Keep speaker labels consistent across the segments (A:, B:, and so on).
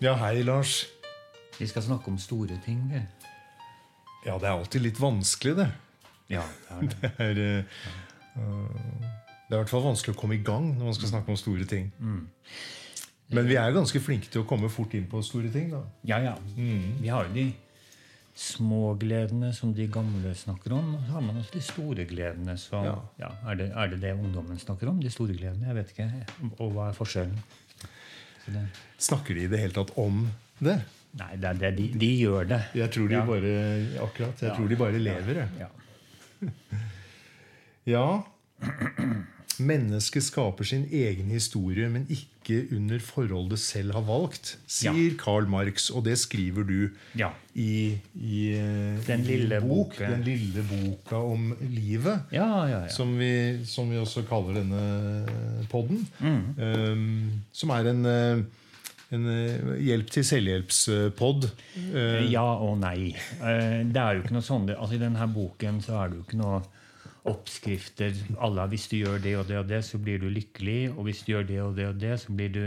A: Ja, hei, Lars.
B: Vi skal snakke om store ting. vi.
A: Ja, det er alltid litt vanskelig, det.
B: Ja, det er det.
A: Det er, uh, det er i hvert fall vanskelig å komme i gang når man skal snakke om store ting. Men vi er ganske flinke til å komme fort inn på store ting. da.
B: Ja, ja. Vi har jo de små gledene som de gamle snakker om. Og så har man også de store gledene som
A: Ja.
B: ja. er, det, er det det ungdommen snakker om? De store gledene? Jeg vet ikke. Og hva er forskjellen? Det,
A: Snakker de i det hele tatt om det?
B: nei, det det. De, de gjør det.
A: Jeg tror de
B: Ja.
A: bare akkurat, jeg
B: Ja.
A: tror de bare lever. jeg.
B: Ja.
A: Ja. Mennesket skaper sin egen historie, men ikke under forhold det selv har valgt, sier Karl Marx. Og det skriver du
B: Ja.
A: i, i den,
B: Den lille
A: bok,
B: boka.
A: Den lille boka om livet.
B: Ja, ja, ja.
A: Som vi, som vi også kaller denne podden.
B: Mm.
A: Um, som er en, eh, en eh, hjelp til selvhjelpspod. Uh,
B: Ja og nei. Uh, Det er jo ikke noe sånn, altså I denne boken så er det jo ikke noe oppskrifter. Alle, hvis du gjør det og det og det, så blir du lykkelig. Og hvis du gjør det og det og det, så blir du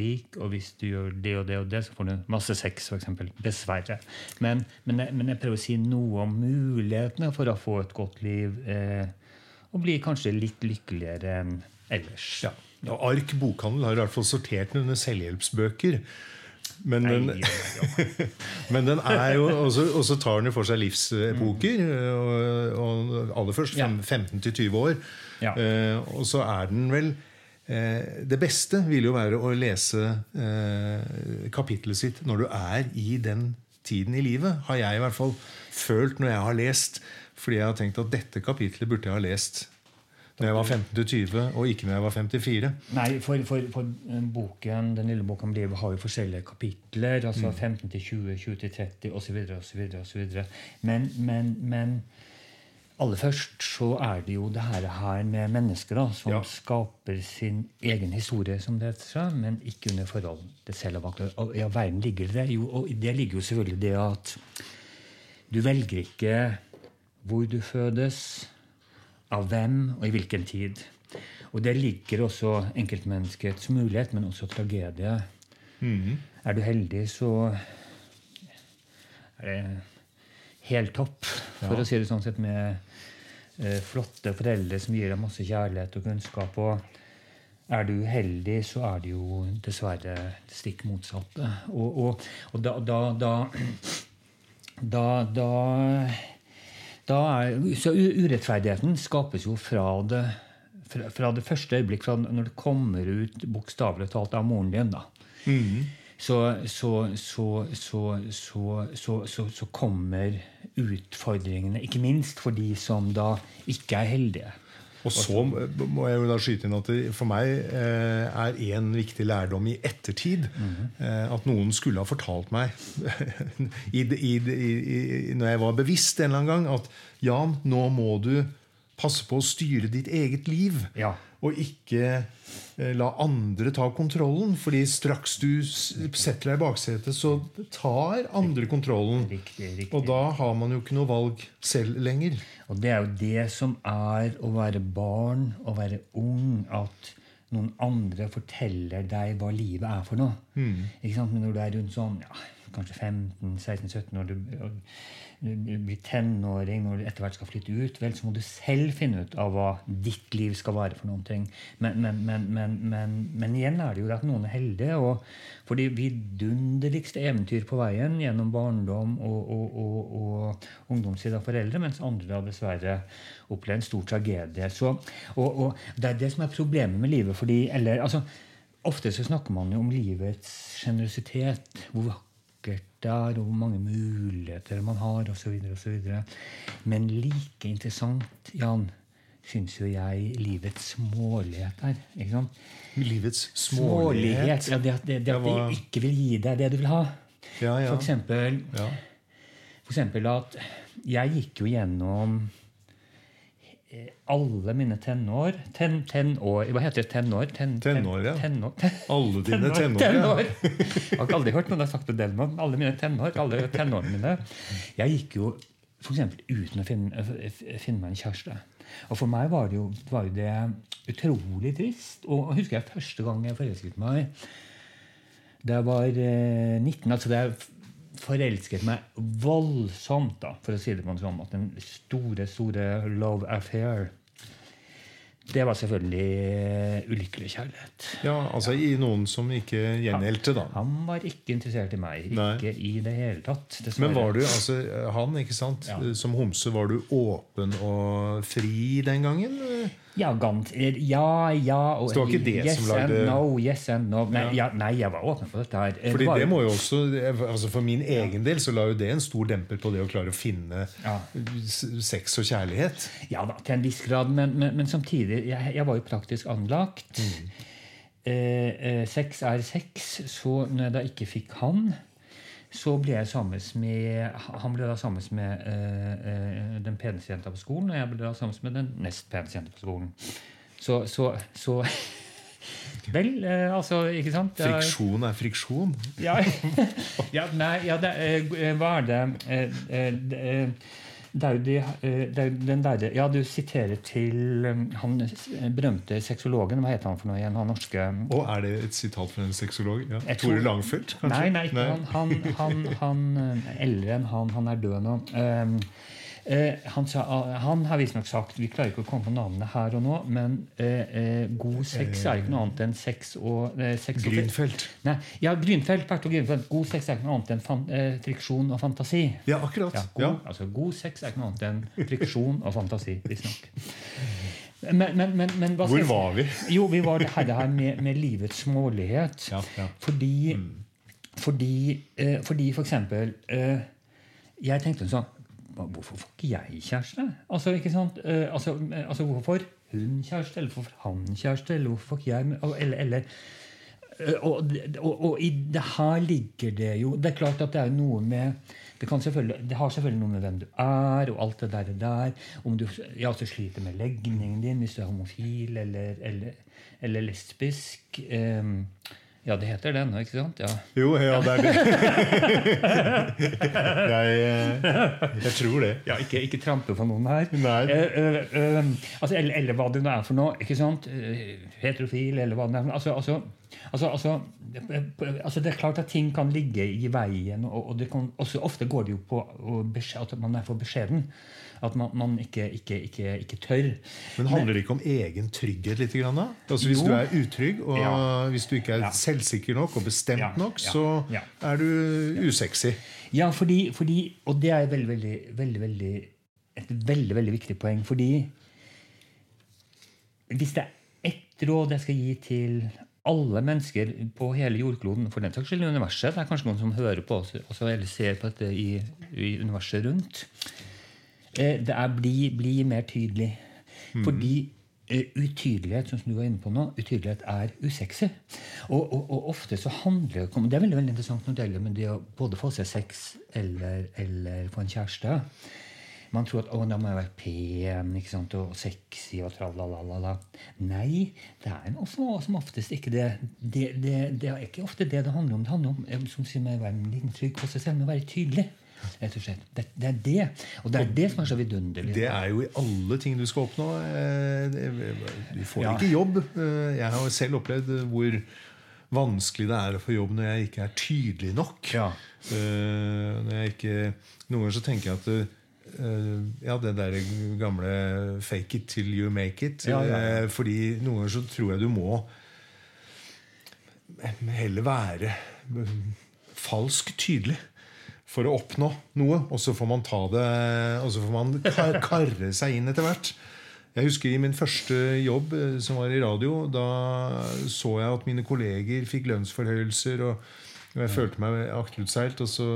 B: rik. Og hvis du gjør det og det og det, så får du masse sex, f.eks. Dessverre. Men, men, jeg, men jeg prøver å si noe om mulighetene for å få et godt liv. Eh, og bli kanskje litt lykkeligere enn ellers.
A: ja. Ark bokhandel har i hvert fall sortert under selvhjelpsbøker. Men den, men den er jo Og så tar den jo for seg livsepoker. Og, og aller først
B: Ja.
A: 15-20 år.
B: Ja.
A: Uh, og så er den vel uh, Det beste vil jo være å lese uh, kapittelet sitt når du er i den tiden i livet. Har jeg i hvert fall følt når jeg har lest. Fordi jeg har tenkt at dette kapittelet burde jeg ha lest når jeg var 15-20, og ikke når jeg var 54.
B: Nei, for, for, for boken, Den lille om livet har jo forskjellige kapitler. altså 15 til 20, 20 til 30 osv. osv. Men, men, men aller først så er det jo det her, her med mennesker da, som
A: Ja.
B: skaper sin egen historie, som det heter, seg, men ikke under forhold det selv har valgt. All verden ligger det jo, og det ligger jo selvfølgelig det at du velger ikke hvor du fødes, av hvem og i hvilken tid. Og der ligger også enkeltmenneskets mulighet, men også tragedie. Er du heldig, så er det helt topp, for
A: Ja.
B: å si det sånn sett, med eh, flotte foreldre som gir deg masse kjærlighet og kunnskap. og er du uheldig, så er det jo dessverre det stikk motsatte. Og, og, og da, da, da da er, så urettferdigheten skapes jo fra det, fra, fra det første øyeblikk, fra når det kommer ut bokstavelig talt av moren din. da. Så, så, så, så, så, så, så, så kommer utfordringene, ikke minst for de som da ikke er heldige.
A: Og så må jeg jo da skyte inn at det for meg eh, er en viktig lærdom i ettertid eh, at noen skulle ha fortalt meg i, i, i, i, når jeg var bevisst en eller annen gang, at Jan, nå må du passe på å styre ditt eget liv.
B: Ja.
A: Og ikke eh, la andre ta kontrollen. fordi straks du setter deg i baksetet, så tar andre kontrollen.
B: Riktig, riktig.
A: Og da har man jo ikke noe valg selv lenger.
B: Og det er jo det som er å være barn og være ung, at noen andre forteller deg hva livet er for noe. Ikke sant? Men når du er rundt sånn ja, kanskje 15-16-17 år, du, du blir tenåring, når du etter hvert skal flytte ut, vel, så må du selv finne ut av hva ditt liv skal være for noen ting. Men, men, men, men, igjen er det jo at noen er heldige. og For de vidunderligste eventyr på veien gjennom barndom og, og, og, og ungdomstid av foreldre, mens andre da dessverre opplever en stor tragedie. Så, og Det er det som er problemet med livet. fordi, eller, altså, Ofte så snakker man jo om livets sjenerøsitet. Hvor vakkert det er, og hvor mange muligheter man har, osv. Men like interessant, Jan, syns jo jeg livets smålighet er. ikke sant?
A: Livets
B: Smålighet.
A: smålighet.
B: Ja, det, det, det at
A: hva-
B: de ikke vil gi deg det du vil ha.
A: Ja, ja.
B: For eksempel,
A: Ja.
B: for eksempel at jeg gikk jo gjennom alle mine tenår ten, tenår, Hva heter det? Tenår? Ten, ten-
A: Tenår, ja.
B: Tenår,
A: Alle dine
B: tenår.
A: tenår. ja.
B: Jeg har aldri hørt noen har sagt det med alle mine tenår. alle tenårene mine. Jeg gikk jo eksempel uten å finne, finne meg en kjæreste. Og for meg var det jo, var jo det utrolig trist. Og jeg husker jeg første gang jeg forelsket meg Det var eh, 19 altså det jeg forelsket meg voldsomt, da, for å si det på en sånn måte. den store, store love affair det var selvfølgelig eh, ulykkelig kjærlighet.
A: Ja, altså i noen som ikke gjengjeldte, da.
B: Han var ikke interessert i meg.
A: Nei.
B: Ikke i det hele tatt. dessverre.
A: Men var du, altså han, ikke sant?
B: Ja.
A: Som homse, var du åpen og fri den gangen?
B: Ja, gans, eh, ja, ja og
A: Så det var ikke det
B: yes
A: som lagde-
B: and no, yes and no. Nei, ja, nei jeg var åpen for dette her. Fordi
A: Fordi
B: var
A: det må jo også, altså For min egen del så la jo det en stor demper på det å klare å finne
B: Ja.
A: sex og kjærlighet.
B: Ja da, til en viss grad, men, men, men samtidig Jeg, jeg var jo praktisk anlagt. Eh, eh, sex er sex, så når jeg da ikke fikk han, så ble jeg sammen med Han ble da sammen med eh, eh, den peneste jenta på skolen, og jeg ble da sammen med den nest peneste jenta på skolen. Så, så, så Vel, eh, altså, ikke sant?
A: Friksjon er friksjon.
B: ja, ja, nei, ja, det, eh, hva er det eh, eh, det, er jo de, eh, den derre Ja, du siterer til eh, han eh, berømte sexologen. Hva heter han for noe igjen? Han norske
A: Og er det et sitat fra en sexolog? Ja. Tore Langfeldt, kanskje?
B: Nei, nei, ikke han. Han, han, han eh, eldre enn han. Han er død nå. Um, eh, han, sa, han har visstnok sagt Vi klarer ikke å komme på navnet her og nå, men eh, eh, god sex er ikke noe annet enn sex og eh, sex og- Nei, ja, Grünfeld, Bertil Grünfeld. God sex er ikke noe annet enn fan, eh, friksjon og fantasi.
A: Ja, akkurat.
B: Ja, god,
A: Ja.
B: Altså, god sex er ikke noe annet enn friksjon og fantasi. visstnok. Men, men, men, skal
A: Hvor var vi?
B: Jo, vi var det her, det her med, med livets smålighet.
A: Ja, ja.
B: Fordi, fordi, eh, fordi for eksempel eh, Jeg tenkte sånn Hvorfor får ikke jeg kjæreste? Altså, ikke sant? Eh, altså, eh, altså, hvorfor hun kjæreste, eller hvorfor han kjæreste? Eller hvorfor får ikke jeg Eller, eller Eh, og, og, og i det her ligger det jo Det er klart at det er noe med det, det har selvfølgelig noe med hvem du er, og alt det der. der om du ja, altså sliter med legningen din, hvis du er homofil eller, eller, eller lesbisk. Ehm, ja, det heter det nå, ikke sant? Ja.
A: Jo, ja, det er det. jeg, eh, jeg tror det.
B: Ja, ikke, ikke trampe på noen her. Eh, eh, eh, altså, eller, eller hva det nå er for noe. ikke sant? Eh, Heterofil, eller hva det er. Altså, altså, altså, altså, altså Det er klart at ting kan ligge i veien, og, og det kan, også ofte går det jo på at man er for beskjeden. At man, man ikke, ikke, ikke, ikke tør.
A: Men handler det ikke om egen trygghet litt? Grann? Altså Hvis
B: Jo.
A: du er utrygg, og
B: Ja.
A: hvis du ikke er
B: Ja.
A: selvsikker nok og bestemt
B: Ja,
A: nok, så er du usexy.
B: Ja, fordi, fordi Og det er veldig, veldig, veldig, veldig, et veldig, veldig viktig poeng. Fordi hvis det er ett råd jeg skal gi til alle mennesker på hele jordkloden, for den saks skyld i universet Det er kanskje noen som hører på oss også, eller ser på dette i, i universet rundt. eh, Det er bli, bli mer tydelig. Fordi eh, utydelighet, sånn som du var inne på nå, utydelighet er usexy. Og, og, og ofte så handler det om Det er veldig, veldig interessant når det gjelder med det å både få seg sex eller, eller få en kjæreste. Man tror at å, da må jeg være pen ikke sant, og sexy og tralalala. Nei, det er også, som oftest ikke det. Det, det. det er ikke ofte det det handler om. Det handler om eh, som sier meg, å være en liten trygg på seg selv, å være tydelig. Rett og slett. Det, det er det. Og det er det som er så vidunderlig.
A: Det er jo i alle ting du skal oppnå. Eh, Du får
B: Ja.
A: ikke jobb. Eh, Jeg har selv opplevd hvor vanskelig det er å få jobb når jeg ikke er tydelig nok.
B: Ja.
A: Når jeg ikke, noen ganger så tenker jeg at ja, det der gamle 'fake it till you make it'.
B: Ja, ja, ja.
A: eh, Fordi noen ganger så tror jeg du må heller være eh, falsk tydelig for å oppnå noe. Og så får man ta det Og så får man kar karre seg inn etter hvert. Jeg husker i min første jobb, eh, som var i radio, da så jeg at mine kolleger fikk lønnsforhøyelser, og jeg følte meg akterutseilt. Og så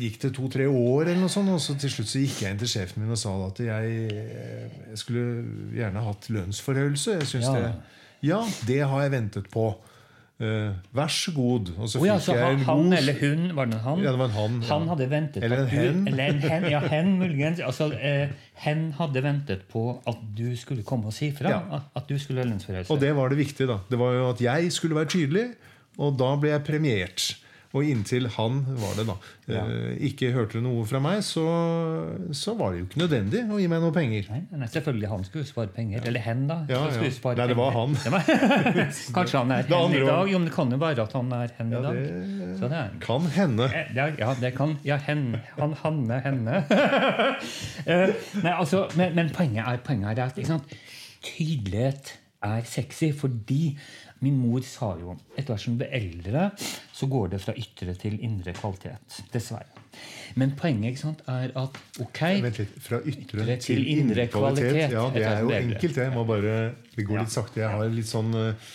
A: gikk det to-tre år, eller noe sånt, og så til slutt så gikk jeg inn til sjefen min og sa at jeg, jeg skulle gjerne hatt lønnsforhøyelse. Jeg syns
B: Ja.
A: det, ja, det har jeg ventet på. Uh, vær så god. Og så
B: oh, ja,
A: fikk
B: så
A: jeg
B: han,
A: en
B: han
A: god
B: eller hun Var det en han?
A: Ja, det var en han, ja.
B: Hadde ventet
A: Eller en
B: du,
A: hen.
B: Eller en hen, ja, hen muligens. Altså, uh, hen hadde ventet på at du skulle komme og si fra.
A: Ja.
B: At, at du skulle ha lønnsforhøyelse.
A: Og det var det viktige. da Det var jo at jeg skulle være tydelig, og da ble jeg premiert. Og inntil han var det da Ja. ikke hørte noe fra meg, så, så var det jo ikke nødvendig å gi meg noe penger.
B: Nei, selvfølgelig han skulle spare penger. Eller hen, da.
A: Ja, ja.
B: spare
A: Nei, det var han.
B: Kanskje han er hen i dag? Jo, men det kan jo være at han er hen i dag.
A: det
B: Så det er
A: kan hende.
B: Eh, Ja, det kan Ja, hen, han, Hanne, henne. Eh, Nei, altså, men, men poenget er, poenget er at tydelighet er sexy fordi min mor sa jo etter hvert som du blir eldre, så går det fra ytre til indre kvalitet. Dessverre. Men poenget sant, er at ok
A: Vent litt. Fra ytre
B: Ytre
A: til indre kvalitet. Ja, det er jo enkelt. Jeg må bare Det går litt sakte. Jeg har litt sånn eh,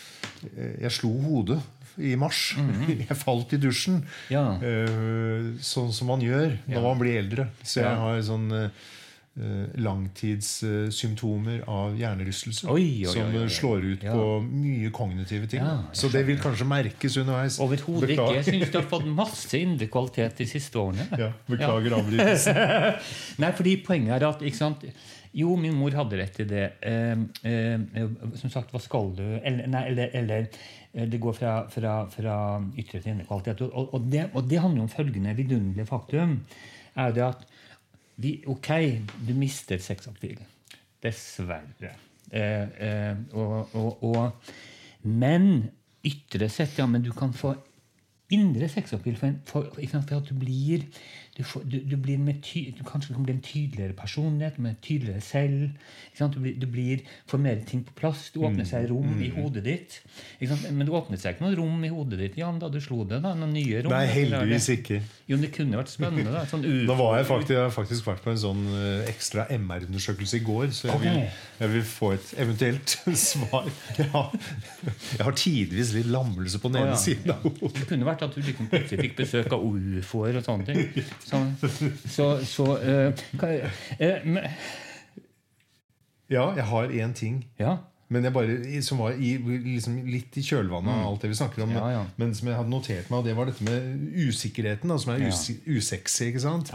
A: Jeg slo hodet i mars. Jeg falt i dusjen.
B: Ja.
A: Eh, Sånn som man gjør når
B: Ja.
A: man blir eldre. Så jeg har sånn eh, langtidssymptomer av hjernerystelse.
B: Oi, oi, oi,
A: som eh, slår ut
B: Ja.
A: på mye kognitive ting.
B: Ja,
A: så det vil kanskje merkes underveis.
B: Overhodet ikke. Jeg syns du har fått masse indre kvalitet de siste årene.
A: Ja, beklager avbrytelsen.
B: Nei, fordi poenget er at sant? Jo, min mor hadde rett i det. Eh, eh, som sagt, hva skal du Eller, nei, eller, eller eh, det går fra, fra, fra ytre til indre kvalitet. Og, og, det, og det handler om følgende vidunderlige faktum. er det at vi, Ok, du mister sexappeal. Dessverre. Eh, eh, og, og, og, men ytre sett, ja, men du kan få indre sexappeal for, for, for at du blir du, får, du, du blir ty, du kanskje kan bli en tydeligere personlighet, med tydeligere selv. Ikke sant? Du, blir, du blir, får mer ting på plass. Du åpner seg rom i hodet ditt. Ikke sant? Men du åpnet seg ikke noe rom i hodet ditt Jan, da du slo det. da, noen nye rom.
A: Nei, heldigvis ikke.
B: Jo, det kunne vært spennende. da, sånn
A: Nå var jeg faktisk, jeg har faktisk vært på en sånn eh, ekstra MR-undersøkelse i går, så jeg,
B: okay.
A: vil, jeg vil få et eventuelt svar. Jeg har, jeg har tidvis litt lammelse på den
B: ene
A: ene
B: ja.
A: siden av hodet.
B: Det kunne vært at du liksom plutselig fikk besøk av ufoer og sånne ting. Så, så, så uh, hva- uh,
A: Ja, jeg har én ting.
B: Ja.
A: Men jeg bare, som var i, liksom litt i kjølvannet av alt det vi snakker om.
B: Mm. Ja, ja.
A: Men som jeg hadde notert meg, og det var dette med usikkerheten, da, som er us usexy. ikke sant?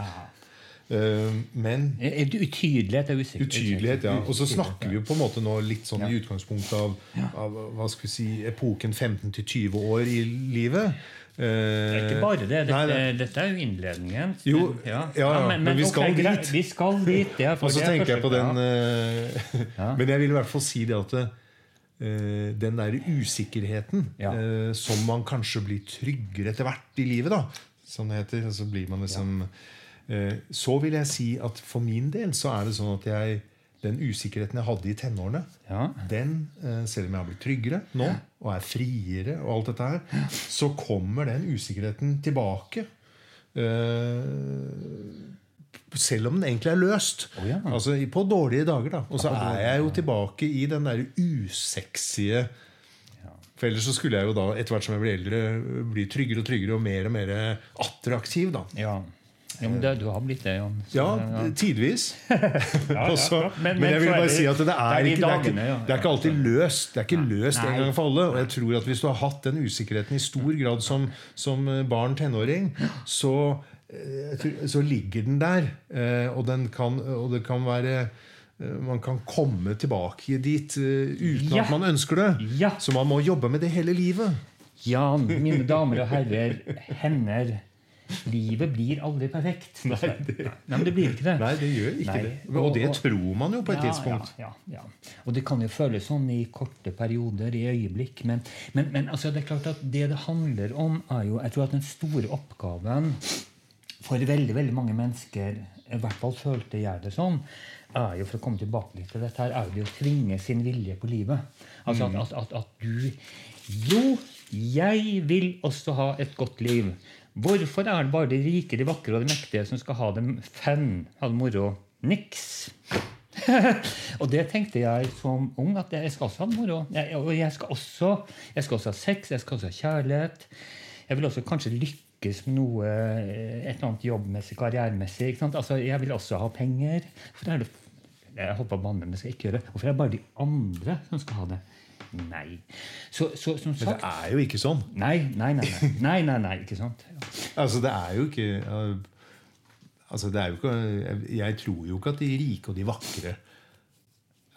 A: Uh, men
B: Eh, Utydelighet er usikkerhet
A: Utydelighet, ja. Og så snakker vi jo på en måte nå litt sånn i utgangspunktet av, av hva skal vi si, epoken 15-20 år i livet.
B: Det er ikke bare det. Dette,
A: Nei, nei.
B: dette er jo innledningen.
A: Jo, ja, ja, men vi skal
B: okay,
A: dit.
B: Vi skal dit. Er
A: Og så
B: er
A: tenker jeg på den eh,
B: Ja.
A: Men jeg vil i hvert fall si det at uh, den der usikkerheten
B: Ja.
A: eh, som man kanskje blir tryggere etter hvert i livet, da, som det heter. Så blir man liksom uh, Så vil jeg si at for min del så er det sånn at jeg den usikkerheten jeg hadde i tenårene,
B: Ja.
A: den, eh, selv om jeg har blitt tryggere nå og er friere, og alt dette her, så kommer den usikkerheten tilbake. Eh, selv om den egentlig er løst.
B: Oh, ja.
A: Altså På dårlige dager. da Og så er jeg jo tilbake i den der usexy For ellers så skulle jeg jo da, etter hvert som jeg blir eldre, bli tryggere og tryggere og mer og mer attraktiv. da
B: Ja. Men det, du har blitt det, Jan. Så,
A: Ja, tidvis.
B: ja,
A: Også,
B: ja.
A: men, jeg vil bare si at det er, ikke, det er det er alltid løst. Det er ikke løst en gang for alle. Og jeg tror at hvis du har hatt den usikkerheten i stor grad som, som barn, tenåring, så, eh, så ligger den der. eh, Og, den kan, og det kan være eh, man kan komme tilbake dit eh, uten
B: Ja.
A: at man ønsker det.
B: Ja.
A: Så man må jobbe med det hele livet.
B: Jan, mine damer og herrer, hender. Livet blir aldri perfekt. dessverre. Nei, men det blir ikke det.
A: Nei, det gjør ikke
B: Nei.
A: det. Og det tror man jo på et
B: Ja,
A: tidspunkt.
B: Ja, ja. Og det kan jo føles sånn i korte perioder, i øyeblikk. Men, men, men altså, det er klart at det det handler om, er jo Jeg tror at den store oppgaven for veldig veldig mange mennesker, i hvert fall følte jeg det sånn, er jo for å komme tilbake litt til dette her, er jo det å tvinge sin vilje på livet. Altså at, at, at, at du Jo, jeg vil også ha et godt liv. Hvorfor er det bare de rike, de vakre og de mektige som skal ha det fun, ha det moro? Niks. og det tenkte jeg som ung, at jeg skal også ha det moro. Jeg, jeg skal, også, jeg skal også ha sex, jeg skal også ha kjærlighet. Jeg vil også kanskje lykkes med noe, eh, et eller annet jobbmessig, karrieremessig. Altså, jeg vil også ha penger. For er det, jeg holdt på å banne, men skal ikke gjøre. det. Hvorfor er det bare de andre som skal ha det? Nei. Så, så som
A: Men det er jo ikke sånn.
B: Nei, nei, nei. nei, nei, nei, nei ikke sant? Ja.
A: Altså, det er jo ikke Altså, det er jo ikke jeg, jeg tror jo ikke at de rike og de vakre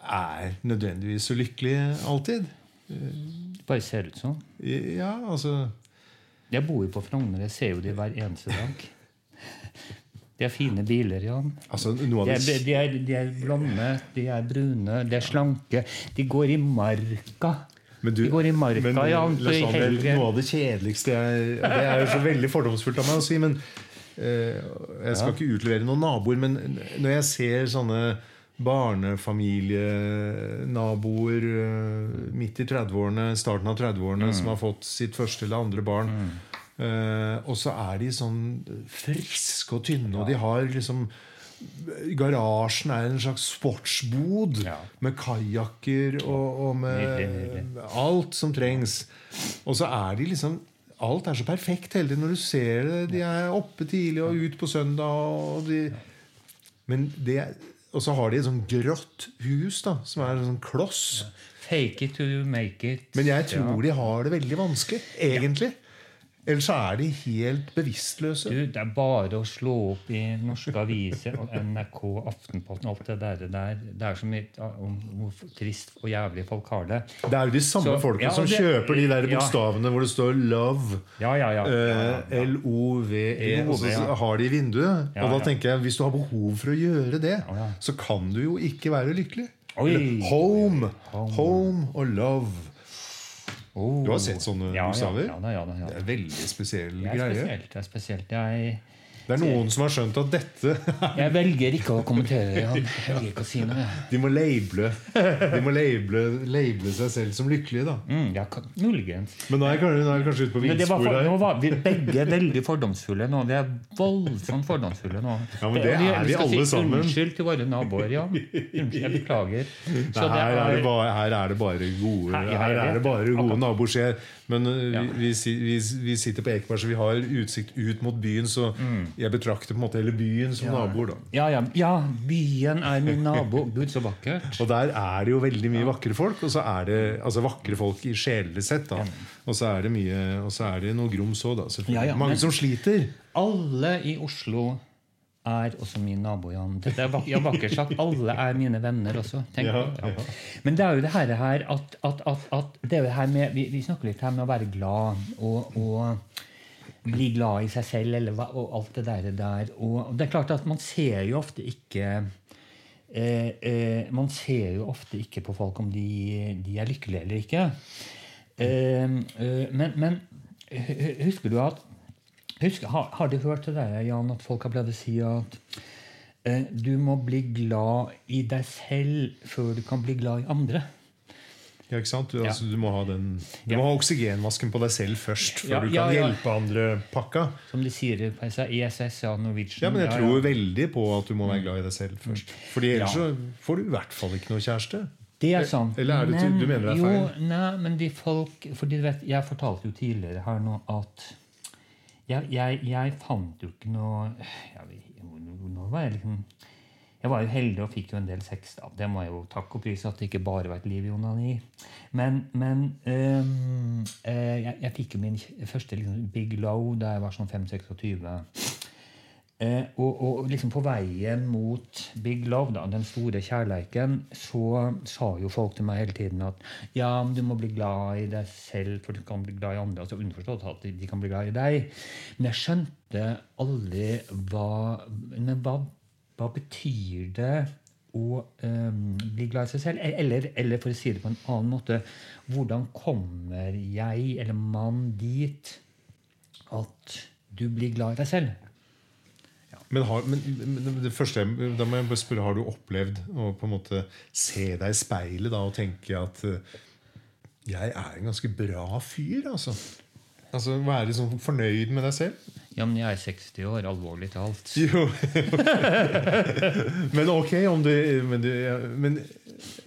A: er nødvendigvis så lykkelige alltid.
B: Det bare ser ut sånn.
A: Ja, altså
B: Jeg bor jo på Frogner. Jeg ser jo de hver eneste dag. De er fine biler, Jan.
A: Altså,
B: De er, de, er, de er blonde, de er brune, de er slanke. De går i marka.
A: Men du,
B: går i marka,
A: men,
B: Jan. på
A: Lars Noe av det kjedeligste jeg, Det er jo så veldig fordomsfullt av meg å si, men uh, Jeg skal ikke utlevere noen naboer, men når jeg ser sånne barnefamilienaboer uh, midt i 30-årene, starten av 30-årene, som har fått sitt første eller andre barn eh, Og så er de sånn friske og tynne, og de har liksom Garasjen er en slags sportsbod
B: Ja.
A: med kajakker og, og med
B: Nydelig, nydelig.
A: alt som trengs. Og så er de liksom Alt er så perfekt hele tiden når du ser det. De er oppe tidlig og ut på søndag. Og de, men det Og så har de et sånn grått hus da som er en sånn kloss.
B: Fake it to make it.
A: Men jeg tror
B: Ja.
A: de har det veldig vanskelig, egentlig. Ellers er de helt bevisstløse.
B: Du, det er bare å slå opp i norske aviser, og NRK, Aftenposten, alt det der. Det er så mye om hvor trist og jævlig folk har det.
A: Det er jo de samme
B: Så-
A: folkene
B: ja,
A: som
B: det-
A: kjøper de der
B: ja.
A: bokstavene hvor det står 'love'.
B: Ja, ja, ja. ja, ja,
A: Eh, L-O-V-E. Og så har de i vinduet.
B: Ja,
A: Og da
B: ja.
A: tenker jeg, hvis du har behov for å gjøre det,
B: Ja, ja.
A: så kan du jo ikke være lykkelig. Eller home. Home og love.
B: Oh.
A: Du har sett sånne
B: ja,
A: bokstaver?
B: Ja, ja, ja.
A: Det er veldig spesiell
B: Det er
A: greie.
B: spesielt. Det er spesielt. Jeg,
A: Det er noen som har skjønt at dette
B: jeg velger ikke å kommentere. det. Jeg velger ikke å si noe.
A: De må labele De må label, label seg selv som lykkelige, da.
B: Mm, ja, muligens.
A: Men nå er jeg kanskje, ute på villspor
B: for, nå var vi begge veldig fordomsfulle nå. Vi er voldsomt fordomsfulle nå.
A: Ja, men det er vi alle
B: si
A: sammen.
B: Unnskyld til våre naboer, ja. Unnskyld, jeg beklager. Så
A: Nei, her, er det
B: er-
A: bare, her er det bare gode
B: Her-
A: Her er det bare gode
B: Akkurat.
A: naboer. skjer. Men uh,
B: Ja.
A: vi, vi, vi, vi sitter på Ekeberg, så vi har utsikt ut mot byen. Så
B: Mm.
A: Jeg betrakter på en måte hele byen som naboer. da
B: ja, ja, ja, byen er min nabo. Gud, så vakkert.
A: Og der er det jo veldig mye vakre folk. Og så er det altså vakre folk i sjelelig sett. da Og så er det mye Og så er det noe grums òg, da.
B: Ja, ja,
A: Mange
B: men-
A: som sliter.
B: Alle i Oslo er også min nabo, Jan. Dette er vak ja, vakkert sagt. Alle er mine venner også.
A: Ja,
B: ja. Men det er jo det her, her at, at, at, at det er jo det her med, vi, vi snakker litt her med å være glad og, og bli glad i seg selv eller, og alt det der. der. Og det er klart at man ser jo ofte ikke eh, eh, Man ser jo ofte ikke på folk om de, de er lykkelige eller ikke. Eh, eh, men, men husker du at husker, har, har du hørt det der, Jan, at folk har pleid å si at eh, du må bli glad i deg selv før du kan bli glad i andre?
A: Ja, ikke sant? Du, altså, du må ha den Du må ha oksygenmasken på deg selv først, før du kan hjelpe andre pakka.
B: Som de sier på ESS, ja, Norwegian.
A: Ja, men jeg tror veldig på at du må være glad i deg selv først. Fordi ellers så får du i hvert fall ikke noe kjæreste.
B: Det er sant.
A: Eller er det men, du mener det er
B: jo,
A: feil?
B: Nei, men de folk fordi du vet, Jeg fortalte jo tidligere her nå at jeg, jeg, jeg fant jo ikke noe jeg, Nå var jeg liksom Jeg var jo heldig og fikk jo en del sex. da. Det må jeg jo takke og prise at det ikke bare var et liv i onani. Men, men øhm, øh, jeg, jeg fikk jo min første liksom, big low da jeg var sånn 5-26. Eh, og, og liksom på veien mot Big Love, da, den store kjærleiken, så sa jo folk til meg hele tiden at ja, du må bli glad i deg selv for du kan bli glad i andre. altså Underforstått at de, kan bli glad i deg. Men jeg skjønte aldri hva hva, hva betyr det å um, bli glad i seg selv? Eller, eller for å si det på en annen måte, hvordan kommer jeg eller man dit at du blir glad i deg selv?
A: Men, har, men, men det første, da må jeg bare spørre, har du opplevd å på en måte se deg i speilet da, og tenke at eh, jeg er en ganske bra fyr, altså? Altså Være sånn fornøyd med deg selv?
B: Ja, men jeg er 60 år, alvorlig talt.
A: Jo. men ok, om du Men, du, men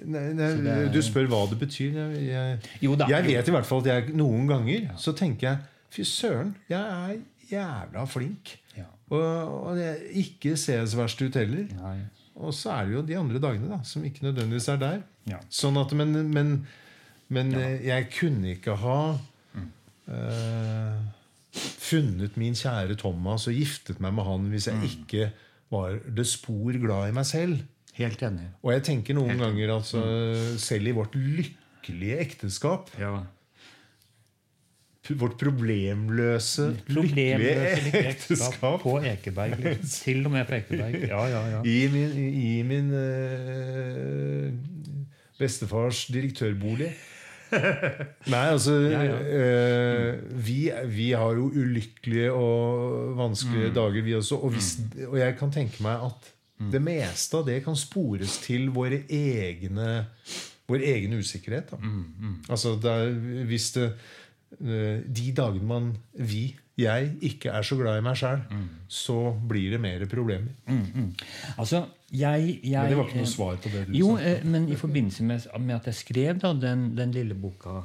A: nei, nei,
B: er-
A: du spør hva det betyr. Jeg, jeg, jeg vet i hvert fall at jeg noen ganger så tenker jeg Fy søren, jeg er jævla flink.
B: Ja.
A: Og, og jeg ikke ser så verst ut heller.
B: Nei.
A: Og så er det jo de andre dagene da, som ikke nødvendigvis er der.
B: Ja.
A: Sånn at, Men, men, men eh, jeg kunne ikke ha eh, funnet min kjære Thomas og giftet meg med han hvis jeg ikke var det spor glad i meg selv.
B: Helt enig.
A: Og jeg tenker noen ganger altså, selv i vårt lykkelige ekteskap
B: Ja.
A: vårt problemløse, lykkelige
B: Problemløse lykkelige
A: ekteskap.
B: på Ekeberg. liksom. Til og med på Ekeberg. Ja, ja, ja.
A: I min, i min øh, bestefars direktørbolig. Nei, altså
B: Ja, ja.
A: eh, vi, vi har jo ulykkelige og vanskelige dager, vi også. Og, hvis, og jeg kan tenke meg at det meste av det kan spores til våre egne vår egen usikkerhet. Da. Altså det er, hvis det eh, De dagene man vi, jeg, ikke er så glad i meg sjæl, så blir det mer problemer.
B: Mm, mm. Altså, jeg, jeg
A: Men det var ikke noe svar på det du
B: Jo,
A: sa.
B: Jo, men i forbindelse med, med at jeg skrev da, den, den lille boka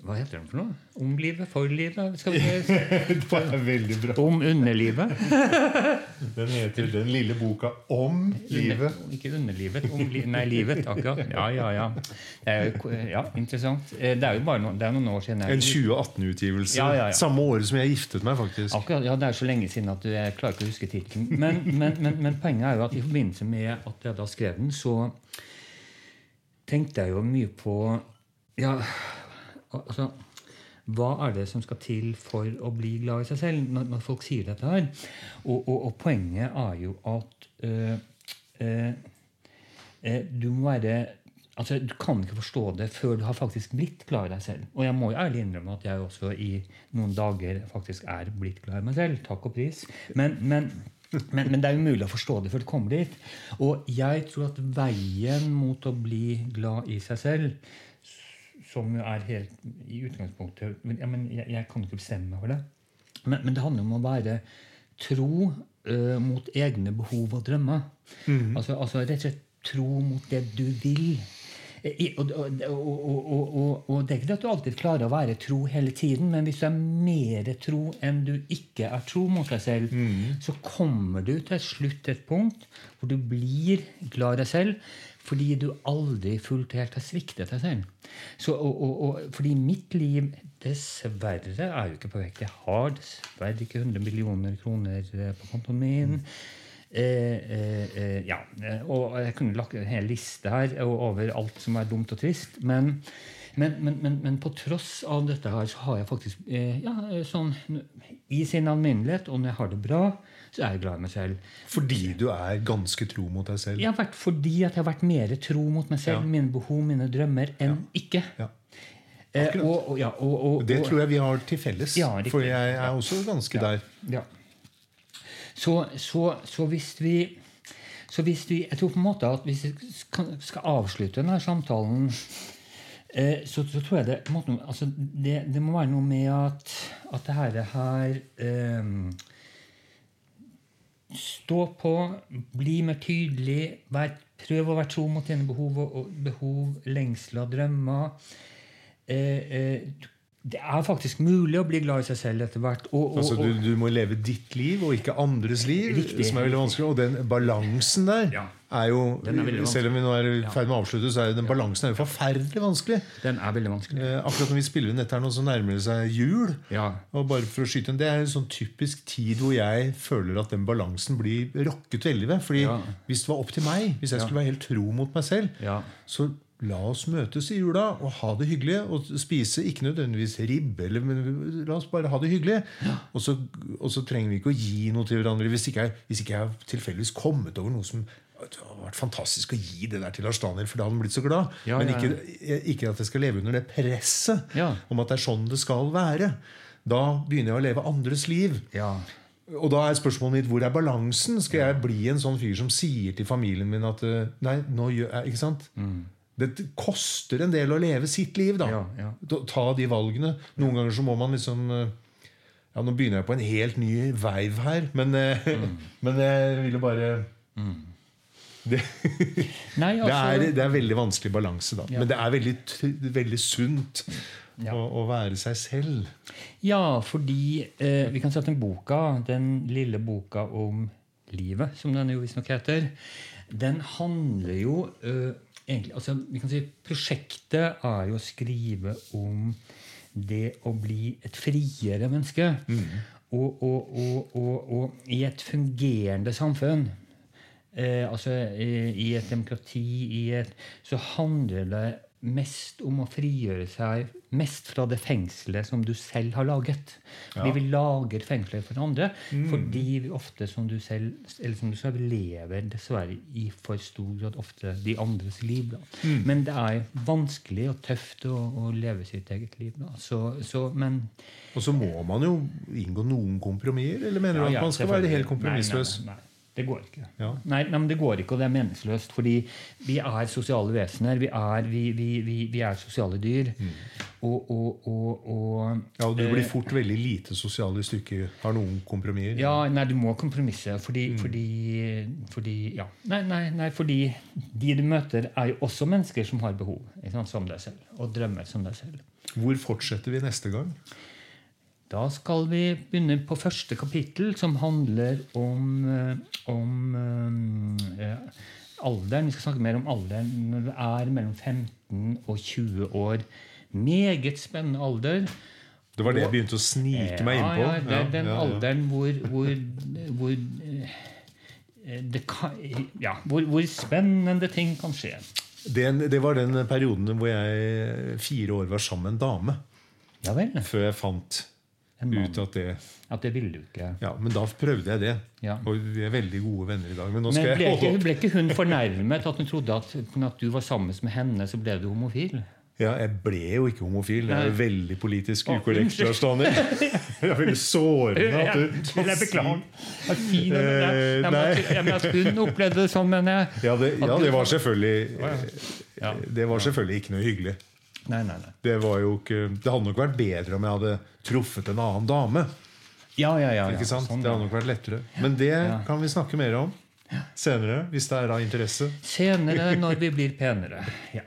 B: Hva heter den for noe? Om livet? For livet? Skal vi
A: Det er veldig bra.
B: Om underlivet?
A: Den heter 'Den lille boka om livet'.
B: Under, ikke underlivet. Om li nei, livet. Akkurat. Ja, ja, ja. Det er jo, ja, interessant. Eh, Det er jo bare noen, det er noen år siden. jeg-
A: En 2018-utgivelse.
B: Ja, ja, ja.
A: Samme året som jeg giftet meg, faktisk.
B: Akkurat, ja, Det er så lenge siden at jeg klarer ikke å huske tittelen. Men, men, men, men poenget er jo at i forbindelse med at jeg da skrev den, så tenkte jeg jo mye på ja, altså, Hva er det som skal til for å bli glad i seg selv, når, når folk sier dette her? Og, og, og poenget er jo at øh, øh, du må være Altså, Du kan ikke forstå det før du har faktisk blitt glad i deg selv. Og jeg må jo ærlig innrømme at jeg også i noen dager faktisk er blitt glad i meg selv. Takk og pris. Men, men, men, men det er umulig å forstå det før du kommer dit. Og jeg tror at veien mot å bli glad i seg selv, som er helt i utgangspunktet men, ja, men jeg, jeg kan ikke bestemme meg for det. Men, men det handler om å være tro uh, mot egne behov og drømmer. altså, altså rett og slett tro mot det du vil. Eh, I, og, og, og, og, det er ikke at du alltid klarer å være tro hele tiden, men hvis du er mer tro enn du ikke er tro mot deg selv, så kommer du til slutt til et punkt hvor du blir glad i deg selv fordi du aldri fullt helt har sviktet deg selv. Så, og, og, og, fordi mitt liv dessverre er jo ikke perfekt. Jeg har dessverre ikke 100 millioner kroner eh, på kontoen min. Eh, eh, eh, ja, og jeg kunne lagt en hel liste her over alt som er dumt og trist. Men, men, men, men på tross av dette her så har jeg faktisk eh, ja, sånn i sin alminnelighet, og når jeg har det bra, så er jeg glad i meg selv.
A: Fordi du er ganske tro mot deg selv.
B: Jeg har vært fordi at jeg har vært mer tro mot meg selv,
A: Ja.
B: mine behov, mine drømmer, enn ikke.
A: Ja.
B: Eh, og, og, ja, og,
A: Det tror jeg vi har til felles.
B: Ja,
A: for jeg er også ganske der.
B: Ja. Så, så, så hvis vi så hvis vi, Jeg tror på en måte at hvis vi skal, avslutte denne samtalen, eh, så, så tror jeg det, måte, altså det, det må være noe med at, at det her, det her eh, Stå på, bli mer tydelig, vær, prøv å være tro mot dine behov, behov lengsler drømmer. Eh, eh, det er faktisk mulig å bli glad i seg selv etter hvert. Og, og,
A: Altså, du, du må leve ditt liv og ikke andres liv.
B: Riktig.
A: Som er veldig vanskelig Og den balansen der
B: Ja.
A: Er jo
B: er.
A: Selv om vi nå er i ferd med å avslutte, så er den balansen er jo forferdelig vanskelig.
B: Den er veldig vanskelig.
A: Eh, akkurat når vi spiller inn dette her nå, så nærmer det seg jul.
B: Ja.
A: Og bare for å skyte en, Det er en sånn typisk tid hvor jeg føler at den balansen blir rokket veldig ved. Fordi
B: Ja.
A: hvis det var opp til meg, hvis jeg skulle være helt tro mot meg selv,
B: Ja.
A: så la oss møtes i jula og ha det hyggelig. Og spise ikke nødvendigvis ribbe, eller, men la oss bare ha det hyggelig. Og, så, og så trenger vi ikke å gi noe til hverandre hvis ikke jeg, hvis ikke jeg har tilfeldigvis kommet over noe som det hadde vært fantastisk å gi det der til Lars Daniel, for da hadde han blitt så glad.
B: Ja,
A: men
B: ja, ja.
A: ikke, ikke at jeg skal leve under det presset
B: Ja.
A: om at det er sånn det skal være. Da begynner jeg å leve andres liv.
B: ja.
A: Og da er spørsmålet mitt hvor er balansen? Skal jeg bli en sånn fyr som sier til familien min at eh, Nei, nå gjør jeg Ikke sant? Det koster en del å leve sitt liv, da.
B: Ja, ja.
A: Ta- de valgene. Noen ganger så må man liksom eh, Ja, nå begynner jeg på en helt ny veiv her, men, mm. men jeg ville bare det,
B: Nei,
A: det,
B: altså
A: er, det er veldig vanskelig balanse, da.
B: Ja.
A: Men det er veldig, veldig sunt
B: Ja.
A: å, å være seg selv.
B: Ja, fordi eh, vi kan si at den boka, den lille boka om livet, som den jo visstnok heter, den handler jo eh, egentlig altså vi kan si Prosjektet er jo å skrive om det å bli et friere menneske. Og, og, og, og, og i et fungerende samfunn Eh, altså i, I et demokrati i et, så handler det mest om å frigjøre seg mest fra det fengselet som du selv har laget. Ja. vi lager fengsler for andre fordi vi ofte, som du selv, eller som du selv lever dessverre i for stor grad ofte de andres liv. Da. Men det er vanskelig og tøft å, å leve sitt eget liv. Så, så, men
A: Og så må man jo inngå noen kompromisser? Eller mener du
B: Ja,
A: at
B: ja,
A: man skal være helt kompromissløs?
B: Nei, nei, nei, det går ikke.
A: Ja.
B: Nei, nei, men det går ikke, og det er meningsløst. Fordi vi er sosiale vesener. Vi er, vi, vi, vi, vi er sosiale dyr. Og, og, og, og
A: Mm. Ja, og Du blir fort veldig lite sosial hvis du ikke har noen kompromisser.
B: ja, nei, du må kompromisse. Fordi,
A: Mm.
B: fordi, fordi ja. Nei, nei, nei, fordi de du møter, er jo også mennesker som har behov. Som deg selv. Og drømmer som deg selv.
A: Hvor fortsetter vi neste gang?
B: Da skal vi begynne på første kapittel, som handler om, eh, om eh, eh, alderen. Vi skal snakke mer om alderen når du er mellom 15 og 20 år. Meget spennende alder.
A: Det var det jeg begynte å snike meg innpå.
B: Ja, ja, det er den
A: Ja, ja, ja.
B: alderen hvor, hvor, hvor eh, det kan, ja, hvor, hvor spennende ting kan skje.
A: Det, det var den perioden hvor jeg fire år var sammen med en dame.
B: Ja vel.
A: Før jeg fant. Ut at det
B: At det ville du ikke.
A: Ja, Men da prøvde jeg det.
B: Ja.
A: Og vi er veldig gode venner i dag. Men
B: Men ble
A: jeg
B: ikke, ble ikke hun fornærmet at hun trodde at, at du var sammen med henne, så ble du homofil?
A: Ja, jeg ble jo ikke homofil. Det er jo veldig politisk ukorrekt.
B: Jeg
A: Lars Daniel. Det er veldig sårende at du
B: Jeg beklager. Jeg jeg- jeg- jeg- at hun opplevde det sånn, mener jeg.
A: Ja, det, ja, det var selvfølgelig Det var selvfølgelig ikke noe hyggelig.
B: Nei, nei, nei.
A: Det, var jo ikke, det hadde nok vært bedre om jeg hadde truffet en annen dame.
B: Ja, ja, ja.
A: Ikke sant?
B: Sånn,
A: Det hadde nok vært lettere. Men det kan vi snakke mer om senere, hvis det er av interesse.
B: Senere, når vi blir penere. Ja.